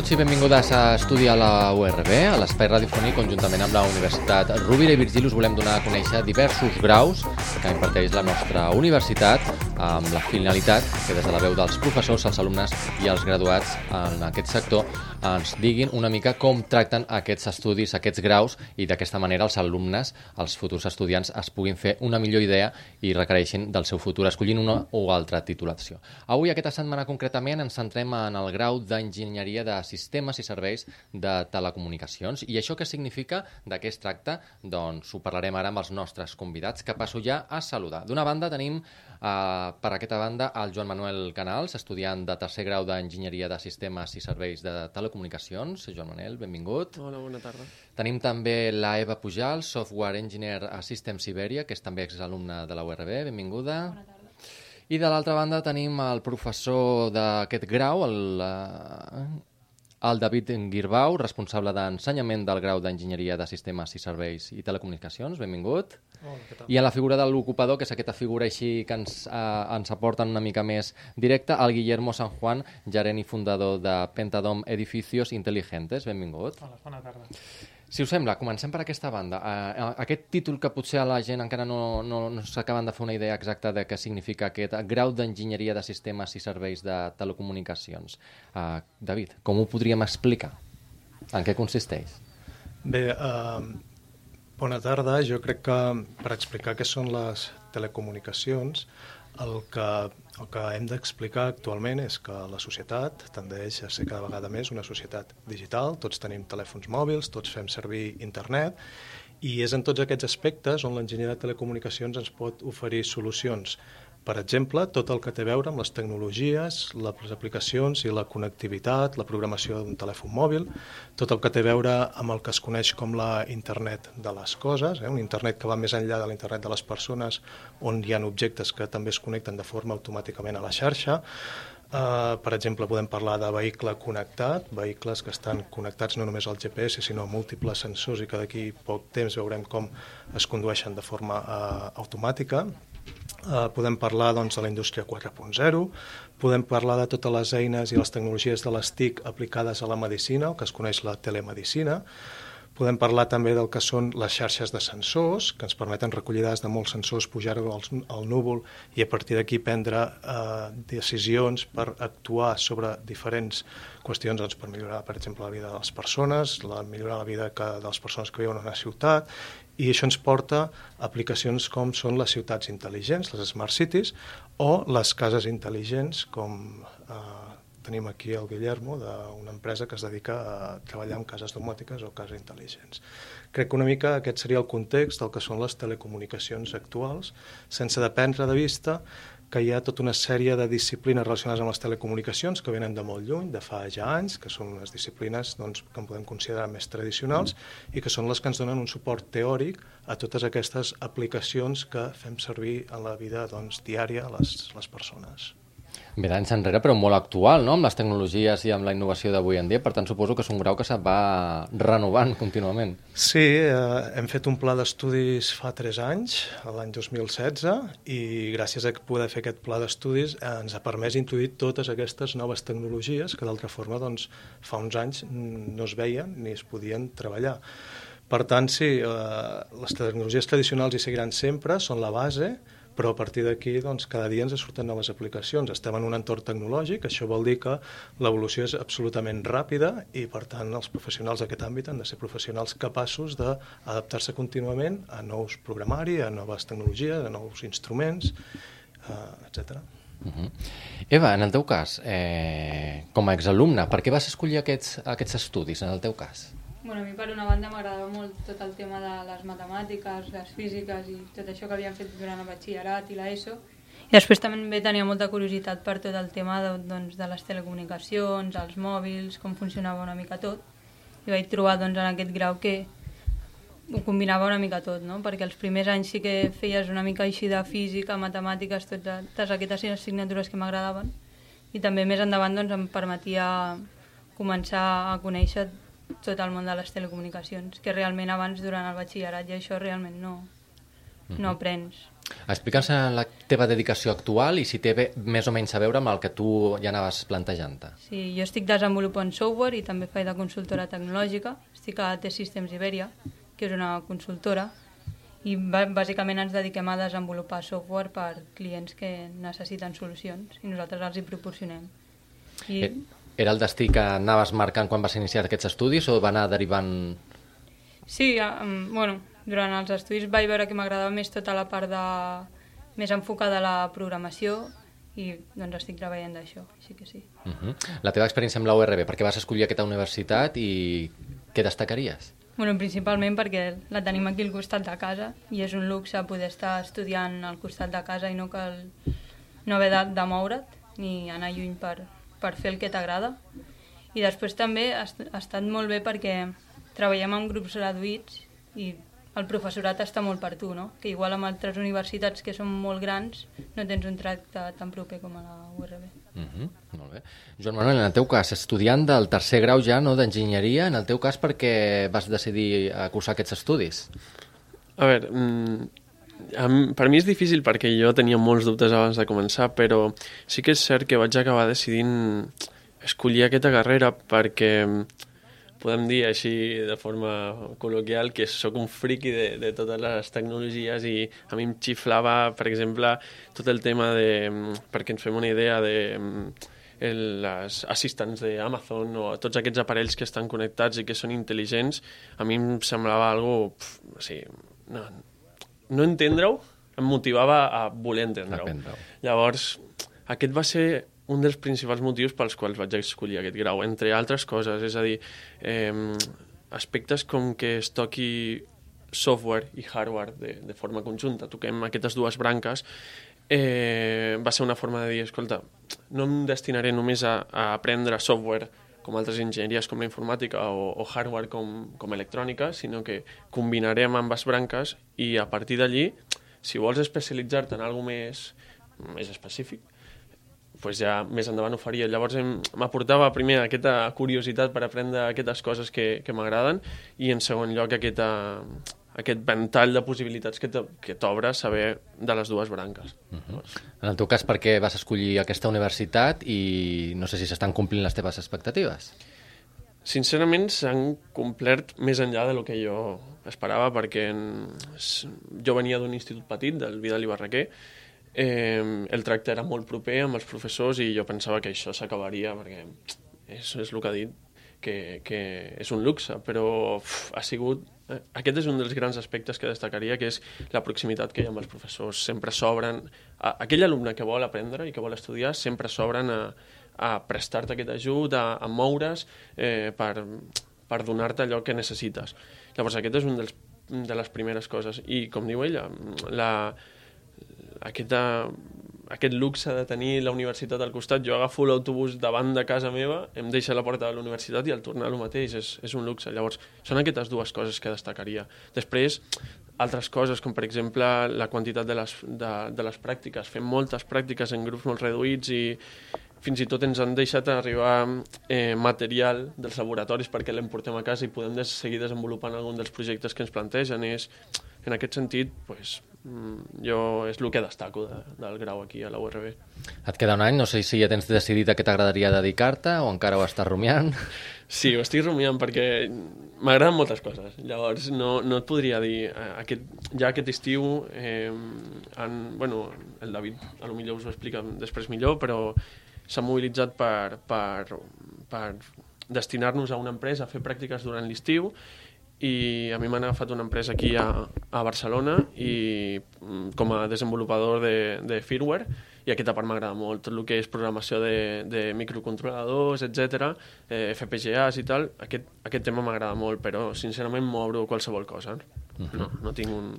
Benvinguts i benvingudes a Estudiar la URB, a l'espai radiofònic conjuntament amb la Universitat Rovira i Virgili. Us volem donar a conèixer diversos graus que imparteix la nostra universitat amb la finalitat que des de la veu dels professors, els alumnes i els graduats en aquest sector ens diguin una mica com tracten aquests estudis, aquests graus i d'aquesta manera els alumnes, els futurs estudiants es puguin fer una millor idea i requereixin del seu futur escollint una o altra titulació. Avui, aquesta setmana concretament, ens centrem en el grau d'Enginyeria Enginyeria de Sistemes i Serveis de Telecomunicacions. I això què significa? De què es tracta? Doncs ho parlarem ara amb els nostres convidats, que passo ja a saludar. D'una banda tenim Uh, per aquesta banda, el Joan Manuel Canals, estudiant de tercer grau d'Enginyeria de Sistemes i Serveis de Telecomunicacions. Joan Manuel, benvingut. Hola, bona tarda. Tenim també la Eva Pujal, Software Engineer a Systems Iberia, que és també exalumna de la URB. Benvinguda. Bona tarda. I de l'altra banda tenim el professor d'aquest grau, el, uh, el David Girbau, responsable d'ensenyament del grau d'Enginyeria de Sistemes i Serveis i Telecomunicacions. Benvingut. Tal? I a la figura de l'ocupador, que és aquesta figura així que ens, eh, ens aporten una mica més directa, el Guillermo San Juan, gerent i fundador de Pentadom Edificios Inteligentes. Benvingut. Hola, bona tarda. Si us sembla, comencem per aquesta banda. Uh, aquest títol que potser a la gent encara no, no, no s'acaben de fer una idea exacta de què significa aquest grau d'enginyeria de sistemes i serveis de telecomunicacions. Uh, David, com ho podríem explicar? En què consisteix? Bé, uh, bona tarda. Jo crec que per explicar què són les telecomunicacions, el que, el que hem d'explicar actualment és que la societat tendeix a ser cada vegada més una societat digital, tots tenim telèfons mòbils, tots fem servir internet, i és en tots aquests aspectes on l'enginyeria de telecomunicacions ens pot oferir solucions per exemple, tot el que té a veure amb les tecnologies, les aplicacions i la connectivitat, la programació d'un telèfon mòbil, tot el que té a veure amb el que es coneix com la internet de les coses, eh? un internet que va més enllà de l'internet de les persones, on hi ha objectes que també es connecten de forma automàticament a la xarxa, Uh, per exemple, podem parlar de vehicle connectat, vehicles que estan connectats no només al GPS, sinó a múltiples sensors i que d'aquí poc temps veurem com es condueixen de forma uh, automàtica. Eh, podem parlar doncs, de la indústria 4.0, podem parlar de totes les eines i les tecnologies de les TIC aplicades a la medicina, el que es coneix la telemedicina, Podem parlar també del que són les xarxes de sensors, que ens permeten recollir dades de molts sensors, pujar-ho al, al núvol i a partir d'aquí prendre eh, decisions per actuar sobre diferents qüestions doncs, per millorar, per exemple, la vida de les persones, la, millorar la vida que, de les persones que viuen en una ciutat, i això ens porta a aplicacions com són les ciutats intel·ligents, les smart cities, o les cases intel·ligents, com eh, tenim aquí el Guillermo, d'una empresa que es dedica a treballar amb cases domòtiques o cases intel·ligents. Crec que una mica aquest seria el context del que són les telecomunicacions actuals, sense dependre de vista que hi ha tota una sèrie de disciplines relacionades amb les telecomunicacions que venen de molt lluny, de fa ja anys, que són unes disciplines doncs, que en podem considerar més tradicionals i que són les que ens donen un suport teòric a totes aquestes aplicacions que fem servir en la vida doncs, diària a les, les persones ve d'anys enrere, però molt actual, no?, amb les tecnologies i amb la innovació d'avui en dia. Per tant, suposo que és un grau que se'n va renovant contínuament. Sí, eh, hem fet un pla d'estudis fa 3 anys, l'any 2016, i gràcies a poder fer aquest pla d'estudis eh, ens ha permès introduir totes aquestes noves tecnologies que d'altra forma doncs, fa uns anys no es veien ni es podien treballar. Per tant, sí, eh, les tecnologies tradicionals hi seguiran sempre, són la base, però a partir d'aquí doncs, cada dia ens surten noves aplicacions. Estem en un entorn tecnològic, això vol dir que l'evolució és absolutament ràpida i per tant els professionals d'aquest àmbit han de ser professionals capaços d'adaptar-se contínuament a nous programari, a noves tecnologies, a nous instruments, eh, etc. Uh -huh. Eva, en el teu cas, eh, com a exalumne, per què vas escollir aquests, aquests estudis, en el teu cas? Bueno, a mi per una banda m'agradava molt tot el tema de les matemàtiques, les físiques i tot això que havíem fet durant el batxillerat i l'ESO. I després també tenia molta curiositat per tot el tema de, doncs, de les telecomunicacions, els mòbils, com funcionava una mica tot. I vaig trobar doncs, en aquest grau que ho combinava una mica tot, no? perquè els primers anys sí que feies una mica així de física, matemàtiques, totes aquestes assignatures que m'agradaven i també més endavant doncs, em permetia començar a conèixer tot el món de les telecomunicacions, que realment abans, durant el batxillerat, i això realment no, no aprens. Explica'ns la teva dedicació actual i si té més o menys a veure amb el que tu ja anaves plantejant-te. Sí, jo estic desenvolupant software i també faig de consultora tecnològica. Estic a T-Systems Iberia, que és una consultora, i bàsicament ens dediquem a desenvolupar software per clients que necessiten solucions i nosaltres els hi proporcionem. I... Eh, era el destí que anaves marcant quan vas iniciar aquests estudis o va anar derivant... Sí, um, bueno, durant els estudis vaig veure que m'agradava més tota la part de... més enfocada a la programació i doncs estic treballant d'això, així que sí. Uh -huh. La teva experiència amb la URB, per què vas escollir aquesta universitat i què destacaries? Bueno, principalment perquè la tenim aquí al costat de casa i és un luxe poder estar estudiant al costat de casa i no cal no haver de, de moure't ni anar lluny per, per fer el que t'agrada. I després també ha, estat molt bé perquè treballem amb grups reduïts i el professorat està molt per tu, no? Que igual amb altres universitats que són molt grans no tens un tracte tan proper com a la URB. Mm -hmm, molt bé. Joan Manuel, en el teu cas, estudiant del tercer grau ja, no d'enginyeria, en el teu cas per què vas decidir a cursar aquests estudis? A veure, per mi és difícil perquè jo tenia molts dubtes abans de començar, però sí que és cert que vaig acabar decidint escollir aquesta carrera perquè podem dir així de forma col·loquial que sóc un friki de, de totes les tecnologies i a mi em xiflava, per exemple, tot el tema de, perquè ens fem una idea de les assistants d'Amazon o tots aquests aparells que estan connectats i que són intel·ligents, a mi em semblava algo, pf, o sigui, no, no entendre-ho em motivava a voler entendre-ho. Llavors, aquest va ser un dels principals motius pels quals vaig escollir aquest grau, entre altres coses, és a dir, eh, aspectes com que es toqui software i hardware de, de forma conjunta, toquem aquestes dues branques, eh, va ser una forma de dir, escolta, no em destinaré només a, a aprendre software com altres enginyeries com la informàtica o, o hardware com, com electrònica, sinó que combinarem ambes branques i a partir d'allí, si vols especialitzar-te en alguna més, més específic, pues ja més endavant ho faria. Llavors m'aportava primer aquesta curiositat per aprendre aquestes coses que, que m'agraden i en segon lloc aquesta, aquest ventall de possibilitats que t'obre saber de les dues branques. Uh -huh. En el teu cas, per què vas escollir aquesta universitat i no sé si s'estan complint les teves expectatives? Sincerament, s'han complert més enllà de lo que jo esperava, perquè en... jo venia d'un institut petit, del Vidal i Barraquer, eh, el tracte era molt proper amb els professors i jo pensava que això s'acabaria perquè és, és el que ha dit que, que és un luxe, però uf, ha sigut... Eh, aquest és un dels grans aspectes que destacaria, que és la proximitat que hi ha amb els professors. Sempre s'obren... Aquell alumne que vol aprendre i que vol estudiar sempre s'obren a, a prestar-te aquest ajut, a, a moure's eh, per, per donar-te allò que necessites. Llavors aquest és un dels, de les primeres coses. I com diu ella, la, aquesta, aquest luxe de tenir la universitat al costat. Jo agafo l'autobús davant de casa meva, em deixa la porta de la universitat i al tornar el mateix és, és un luxe. Llavors, són aquestes dues coses que destacaria. Després, altres coses, com per exemple la quantitat de les, de, de les pràctiques. Fem moltes pràctiques en grups molt reduïts i fins i tot ens han deixat arribar eh, material dels laboratoris perquè l'hem portem a casa i podem des seguir desenvolupant algun dels projectes que ens plantegen. És, en aquest sentit, pues, jo és el que destaco de, del grau aquí a la URB. Et queda un any, no sé si ja tens decidit a què t'agradaria dedicar-te o encara ho estàs rumiant. Sí, ho estic rumiant perquè m'agraden moltes coses. Llavors, no, no et podria dir... Eh, aquest, ja aquest estiu, eh, en, bueno, el David a lo millor us ho explica després millor, però s'ha mobilitzat per, per, per destinar-nos a una empresa a fer pràctiques durant l'estiu i a mi m'ha agafat una empresa aquí a, a Barcelona i mm, com a desenvolupador de, de firmware i aquesta part m'agrada molt, tot el que és programació de, de microcontroladors, etc, eh, FPGAs i tal, aquest, aquest tema m'agrada molt, però sincerament m'obro qualsevol cosa. -huh. No, no tinc un...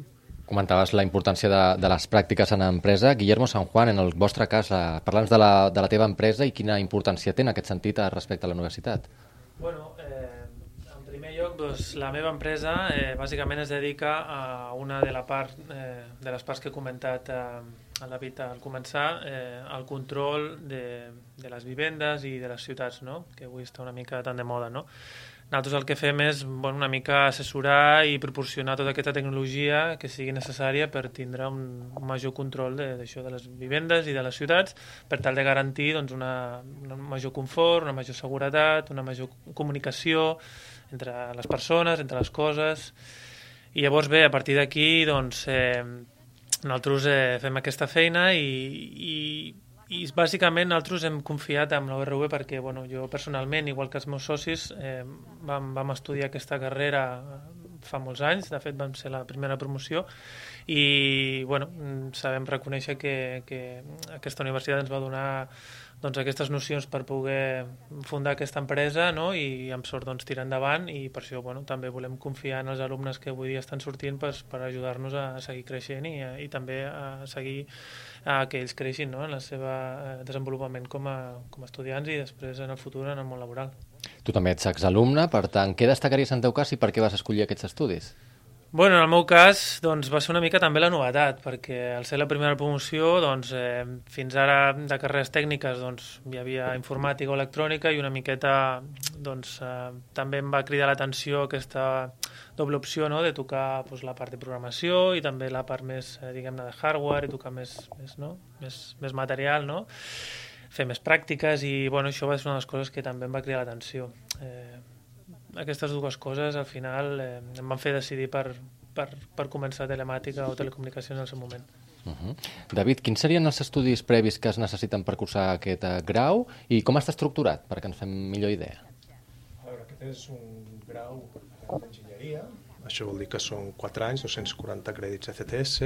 Comentaves la importància de, de les pràctiques en empresa. Guillermo San Juan, en el vostre cas, eh, parla'ns de, la, de la teva empresa i quina importància té en aquest sentit respecte a la universitat. Bueno, eh, doncs, la meva empresa eh, bàsicament es dedica a una de, la part, eh, de les parts que he comentat eh, a David al començar, eh, al control de, de les vivendes i de les ciutats, no? que avui està una mica tan de moda. No? nosaltres el que fem és bueno, una mica assessorar i proporcionar tota aquesta tecnologia que sigui necessària per tindre un, un major control d'això de, de les vivendes i de les ciutats per tal de garantir doncs, una, una major confort, una major seguretat, una major comunicació entre les persones, entre les coses. I llavors bé, a partir d'aquí doncs, eh, nosaltres eh, fem aquesta feina i, i i bàsicament nosaltres hem confiat en l'ORV perquè bueno, jo personalment, igual que els meus socis, eh, vam, vam estudiar aquesta carrera fa molts anys, de fet vam ser la primera promoció i bueno, sabem reconèixer que, que aquesta universitat ens va donar doncs, aquestes nocions per poder fundar aquesta empresa no? i amb sort doncs, tirar endavant i per això bueno, també volem confiar en els alumnes que avui dia estan sortint per, per ajudar-nos a seguir creixent i, i també a seguir a que ells creixin no? en el seu eh, desenvolupament com a, com a estudiants i després en el futur en el món laboral. Tu també ets exalumne, per tant, què destacaries en teu cas i per què vas escollir aquests estudis? Bueno, en el meu cas doncs, va ser una mica també la novetat, perquè al ser la primera promoció, doncs, eh, fins ara de carreres tècniques doncs, hi havia informàtica o electrònica i una miqueta doncs, eh, també em va cridar l'atenció aquesta doble opció no? de tocar doncs, la part de programació i també la part més, eh, diguem-ne, de hardware i tocar més, més, no? més, més material, no? Fer més pràctiques i bueno, això va ser una de les coses que també em va cridar l'atenció. Eh, aquestes dues coses al final eh, em van fer decidir per, per, per començar telemàtica o telecomunicacions en el seu moment. Uh -huh. David, quins serien els estudis previs que es necessiten per cursar aquest uh, grau i com està estructurat, perquè ens fem millor idea? A veure, aquest és un grau d'enginyeria, això vol dir que són 4 anys, 240 crèdits ECTS,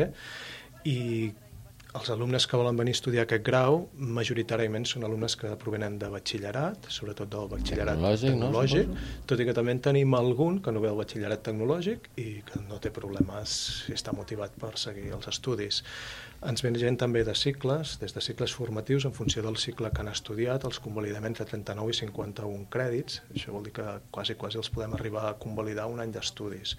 i els alumnes que volen venir a estudiar aquest grau majoritàriament són alumnes que provenen de batxillerat, sobretot del batxillerat tecnològic, tecnològic no? tot i que també en tenim algun que no ve el batxillerat tecnològic i que no té problemes si està motivat per seguir els estudis. Ens ven gent també de cicles, des de cicles formatius en funció del cicle que han estudiat, els convalidaments de 39 i 51 crèdits, això vol dir que quasi, quasi els podem arribar a convalidar un any d'estudis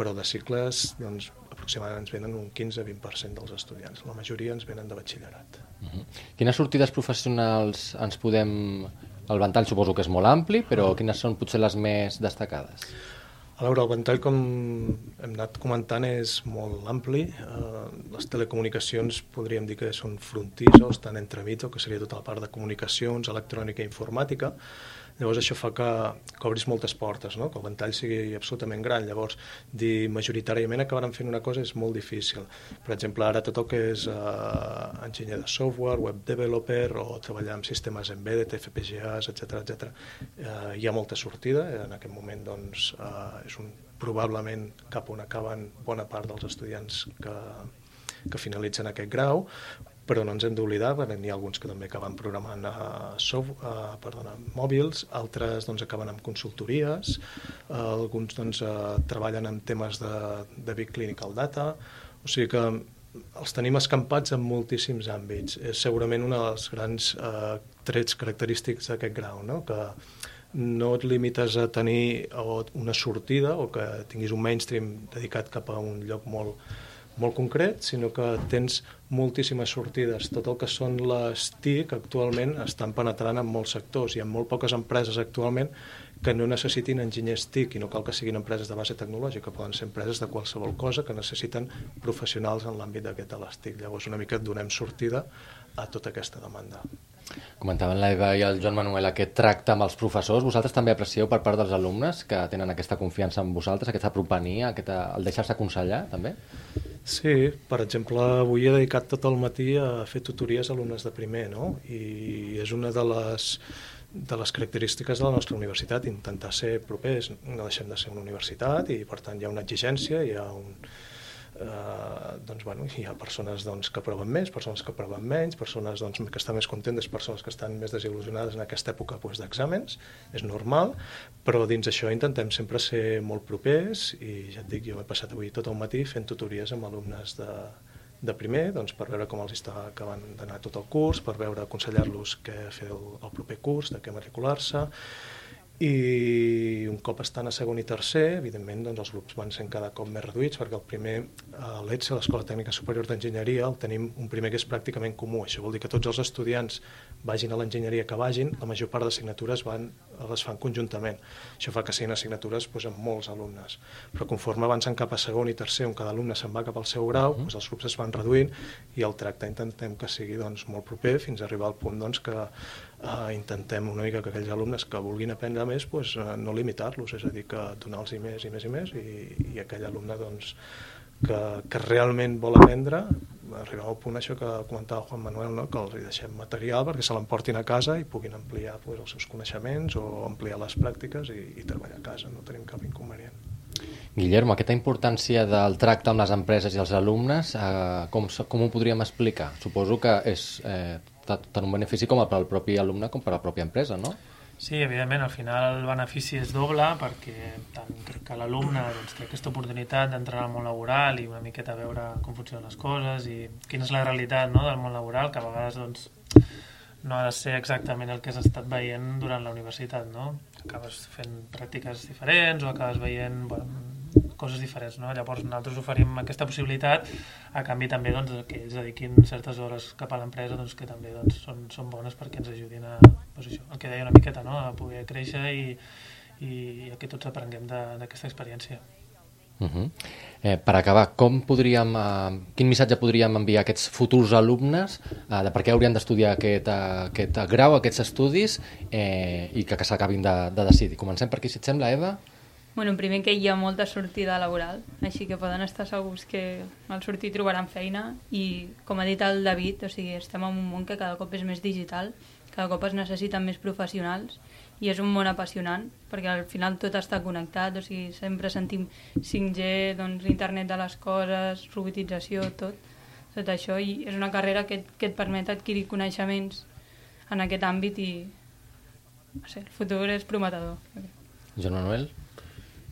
però de cicles doncs, aproximadament ens venen un 15-20% dels estudiants. La majoria ens venen de batxillerat. Uh -huh. Quines sortides professionals ens podem... El ventall suposo que és molt ampli, però quines són potser les més destacades? A veure, el ventall, com hem anat comentant, és molt ampli. Uh, les telecomunicacions podríem dir que són frontissos, estan entremig, que seria tota la part de comunicacions, electrònica i informàtica, Llavors això fa que, que obris moltes portes, no? que el ventall sigui absolutament gran. Llavors, dir majoritàriament acabaran fent una cosa és molt difícil. Per exemple, ara tot el que és uh, enginyer de software, web developer o treballar amb sistemes embedded, FPGAs, etc etc. Uh, hi ha molta sortida. En aquest moment doncs, uh, és un, probablement cap on acaben bona part dels estudiants que, que finalitzen aquest grau, però no ens hem d'oblidar, perquè n'hi ha alguns que també acaben programant a, soft, a, perdona, mòbils, altres doncs, acaben amb consultories, uh, alguns doncs, uh, treballen en temes de, de Big Clinical Data, o sigui que els tenim escampats en moltíssims àmbits. És segurament un dels grans uh, trets característics d'aquest grau, no? que no et limites a tenir una sortida o que tinguis un mainstream dedicat cap a un lloc molt, molt concret, sinó que tens moltíssimes sortides. Tot el que són les TIC actualment estan penetrant en molts sectors. Hi ha molt poques empreses actualment que no necessitin enginyers TIC i no cal que siguin empreses de base tecnològica, poden ser empreses de qualsevol cosa que necessiten professionals en l'àmbit d'aquest les TIC. Llavors una mica donem sortida a tota aquesta demanda. Comentaven l'Eva i el Joan Manuel aquest tracte amb els professors. Vosaltres també aprecieu per part dels alumnes que tenen aquesta confiança en vosaltres, aquesta propania, aquesta, el deixar-se aconsellar, també? Sí, per exemple, avui he dedicat tot el matí a fer tutories a alumnes de primer, no? I és una de les, de les característiques de la nostra universitat, intentar ser propers. No deixem de ser una universitat i, per tant, hi ha una exigència, hi ha un, eh, doncs, bueno, hi ha persones doncs, que proven més, persones que proven menys, persones doncs, que estan més contentes, persones que estan més desil·lusionades en aquesta època doncs, d'exàmens, és normal, però dins això intentem sempre ser molt propers i ja et dic, jo he passat avui tot el matí fent tutories amb alumnes de, de primer, doncs, per veure com els està acabant d'anar tot el curs, per veure, aconsellar-los què fer el, el proper curs, de què matricular-se, i un cop estan a segon i tercer, evidentment doncs, els grups van sent cada cop més reduïts perquè el primer, a l'ETSE, l'Escola Tècnica Superior d'Enginyeria, el tenim un primer que és pràcticament comú. Això vol dir que tots els estudiants vagin a l'enginyeria que vagin, la major part d'assignatures van les fan conjuntament. Això fa que siguin assignatures doncs, amb molts alumnes. Però conforme avancen cap a segon i tercer, on cada alumne se'n va cap al seu grau, doncs, els grups es van reduint i el tracte intentem que sigui doncs, molt proper fins a arribar al punt doncs, que eh, intentem una mica que aquells alumnes que vulguin aprendre més doncs, eh, no limitar-los, és a dir, que donar-los més i més i més i, i aquell alumne doncs, que, que realment vol aprendre arribar al punt això que comentava Juan Manuel, no? que els hi deixem material perquè se l'emportin a casa i puguin ampliar pues, els seus coneixements o ampliar les pràctiques i, i treballar a casa, no tenim cap inconvenient. Guillermo, aquesta importància del tracte amb les empreses i els alumnes, eh, com, com ho podríem explicar? Suposo que és eh, tant un benefici com per al propi alumne com per a la pròpia empresa, no? Sí, evidentment, al final el benefici és doble perquè tant crec que l'alumne doncs, té aquesta oportunitat d'entrar al món laboral i una miqueta veure com funcionen les coses i quina és la realitat no, del món laboral, que a vegades doncs, no ha de ser exactament el que has estat veient durant la universitat, no? Acabes fent pràctiques diferents o acabes veient bueno, coses diferents. No? Llavors nosaltres oferim aquesta possibilitat a canvi també doncs, que ells dediquin certes hores cap a l'empresa doncs, que també doncs, són, són bones perquè ens ajudin a, doncs, això, el que deia una miqueta, no? a poder créixer i, i, i que tots aprenguem d'aquesta experiència. Uh -huh. eh, per acabar, com podríem, eh, quin missatge podríem enviar a aquests futurs alumnes eh, de per què haurien d'estudiar aquest, eh, aquest grau, aquests estudis eh, i que, que s'acabin de, de decidir? Comencem per aquí, si et sembla, Eva? Bueno, primer que hi ha molta sortida laboral, així que poden estar segurs que al sortir trobaran feina i, com ha dit el David, o sigui, estem en un món que cada cop és més digital, cada cop es necessiten més professionals i és un món apassionant perquè al final tot està connectat, o sigui, sempre sentim 5G, doncs, internet de les coses, robotització, tot, tot això i és una carrera que, que et permet adquirir coneixements en aquest àmbit i no sé, el futur és prometedor. Joan Manuel?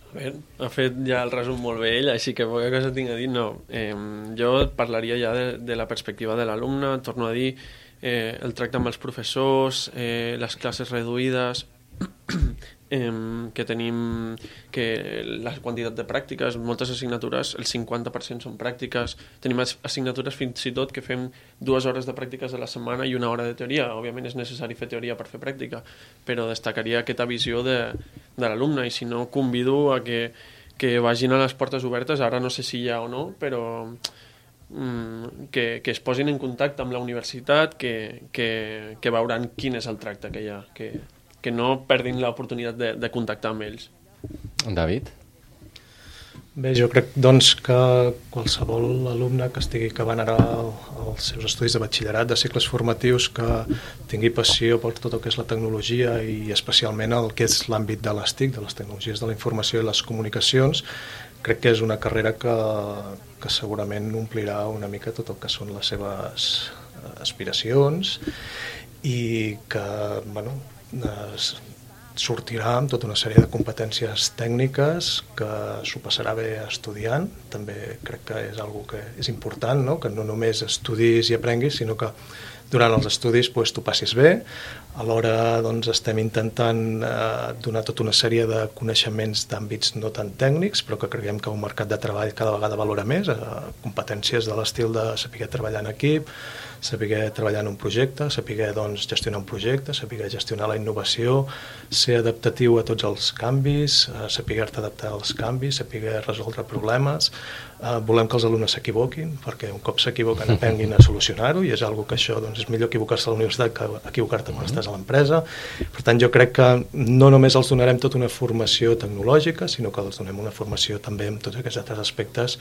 Veure, ha fet ja el resum molt bé ell, així que poca cosa tinc a dir, no. Eh, jo parlaria ja de, de la perspectiva de l'alumne, torno a dir, eh, el tracte amb els professors, eh, les classes reduïdes, eh, que tenim que la quantitat de pràctiques, moltes assignatures, el 50% són pràctiques, tenim assignatures fins i tot que fem dues hores de pràctiques a la setmana i una hora de teoria, òbviament és necessari fer teoria per fer pràctica, però destacaria aquesta visió de, de l'alumne i si no convido a que, que vagin a les portes obertes, ara no sé si hi ha o no, però mm, que, que es posin en contacte amb la universitat, que, que, que veuran quin és el tracte que hi ha, que, que no perdin l'oportunitat de, de contactar amb ells. David? Bé, jo crec doncs, que qualsevol alumne que estigui acabant ara els seus estudis de batxillerat, de cicles formatius, que tingui passió per tot el que és la tecnologia i especialment el que és l'àmbit de les TIC, de les tecnologies de la informació i les comunicacions, crec que és una carrera que, que segurament omplirà una mica tot el que són les seves aspiracions i que, bueno, sortirà amb tota una sèrie de competències tècniques que s'ho passarà bé estudiant. També crec que és algo que és important, no? que no només estudis i aprenguis, sinó que durant els estudis pues, t'ho passis bé. Alhora doncs, estem intentant eh, donar tota una sèrie de coneixements d'àmbits no tan tècnics, però que creiem que un mercat de treball cada vegada valora més, eh, competències de l'estil de saber treballar en equip, saber treballar en un projecte, saber doncs, gestionar un projecte, saber gestionar la innovació, ser adaptatiu a tots els canvis, eh, saber-te adaptar als canvis, saber resoldre problemes. Eh, volem que els alumnes s'equivoquin, perquè un cop s'equivoquen aprenguin a solucionar-ho i és algo que això doncs, és millor equivocar-se a la universitat que equivocar-te quan estàs a l'empresa. Per tant, jo crec que no només els donarem tota una formació tecnològica, sinó que els donem una formació també en tots aquests altres aspectes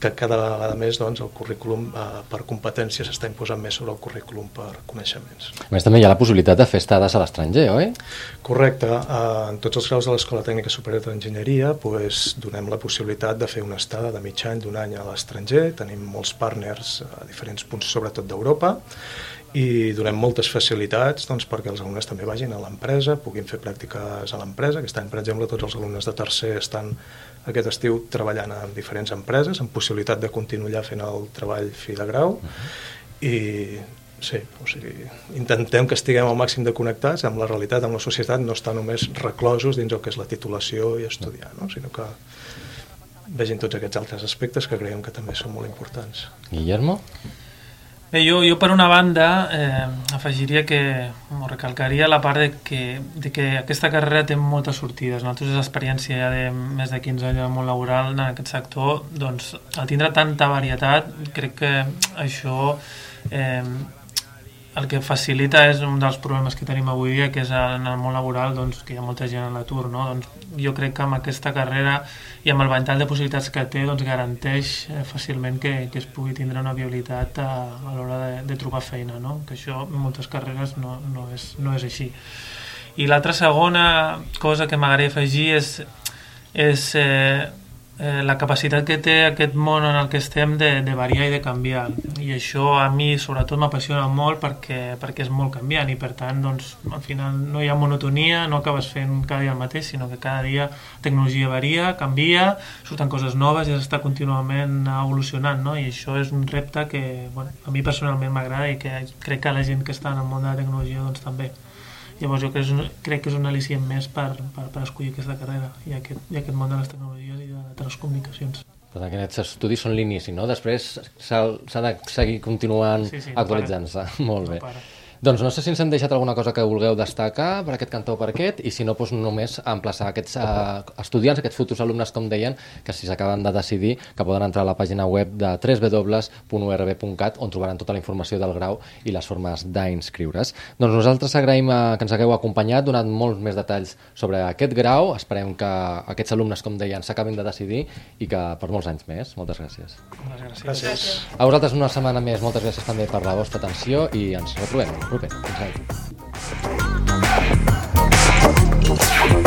que cada vegada més doncs, el currículum eh, per competències s'està imposant més sobre el currículum per coneixements. A més, també hi ha la possibilitat de fer estades a l'estranger, oi? Correcte. Eh, en tots els graus de l'Escola Tècnica Superior d'Enginyeria pues, donem la possibilitat de fer una estada de mig any, d'un any a l'estranger. Tenim molts partners a diferents punts, sobretot d'Europa, i donem moltes facilitats doncs, perquè els alumnes també vagin a l'empresa, puguin fer pràctiques a l'empresa. Aquest any, per exemple, tots els alumnes de tercer estan aquest estiu treballant en diferents empreses, amb possibilitat de continuar fent el treball fi de grau, uh -huh. i sí, o sigui, intentem que estiguem al màxim de connectats amb la realitat, amb la societat, no estar només reclosos dins el que és la titulació i estudiar, no? sinó que vegin tots aquests altres aspectes que creiem que també són molt importants. Guillermo? Bé, jo, jo per una banda eh, afegiria que, o recalcaria la part de que, de que aquesta carrera té moltes sortides. Nosaltres l'experiència ja de més de 15 anys del món laboral en aquest sector, doncs al tindre tanta varietat, crec que això eh, el que facilita és un dels problemes que tenim avui dia, que és en el món laboral doncs, que hi ha molta gent a l'atur. No? Doncs, jo crec que amb aquesta carrera i amb el ventall de possibilitats que té doncs, garanteix eh, fàcilment que, que es pugui tindre una viabilitat a, a l'hora de, de trobar feina, no? que això en moltes carreres no, no, és, no és així. I l'altra segona cosa que m'agradaria afegir és, és eh, eh, la capacitat que té aquest món en el que estem de, de variar i de canviar i això a mi sobretot m'apassiona molt perquè, perquè és molt canviant i per tant doncs, al final no hi ha monotonia no acabes fent cada dia el mateix sinó que cada dia la tecnologia varia, canvia surten coses noves i s'està contínuament evolucionant no? i això és un repte que bueno, a mi personalment m'agrada i que crec que la gent que està en el món de la tecnologia doncs també Llavors jo crec, crec que és un al·licient més per, per, per escollir aquesta carrera i aquest, i aquest món de les tecnologies i de les telecomunicacions. Per tant, aquests estudis són l'inici, no? Després s'ha de seguir continuant sí, sí, actualitzant-se. Molt bé. No para. Doncs no sé si ens hem deixat alguna cosa que vulgueu destacar per aquest cantó o per aquest, i si no, doncs només emplaçar aquests uh, estudiants, aquests futurs alumnes, com deien, que si s'acaben de decidir, que poden entrar a la pàgina web de www.urb.cat, on trobaran tota la informació del grau i les formes d'inscriure's. Doncs nosaltres agraïm uh, que ens hagueu acompanyat, donant molts més detalls sobre aquest grau. Esperem que aquests alumnes, com deien, s'acabin de decidir i que per molts anys més. Moltes gràcies. Moltes gràcies. gràcies. A vosaltres una setmana més, moltes gràcies també per la vostra atenció i ens retrobem Okay. Okay.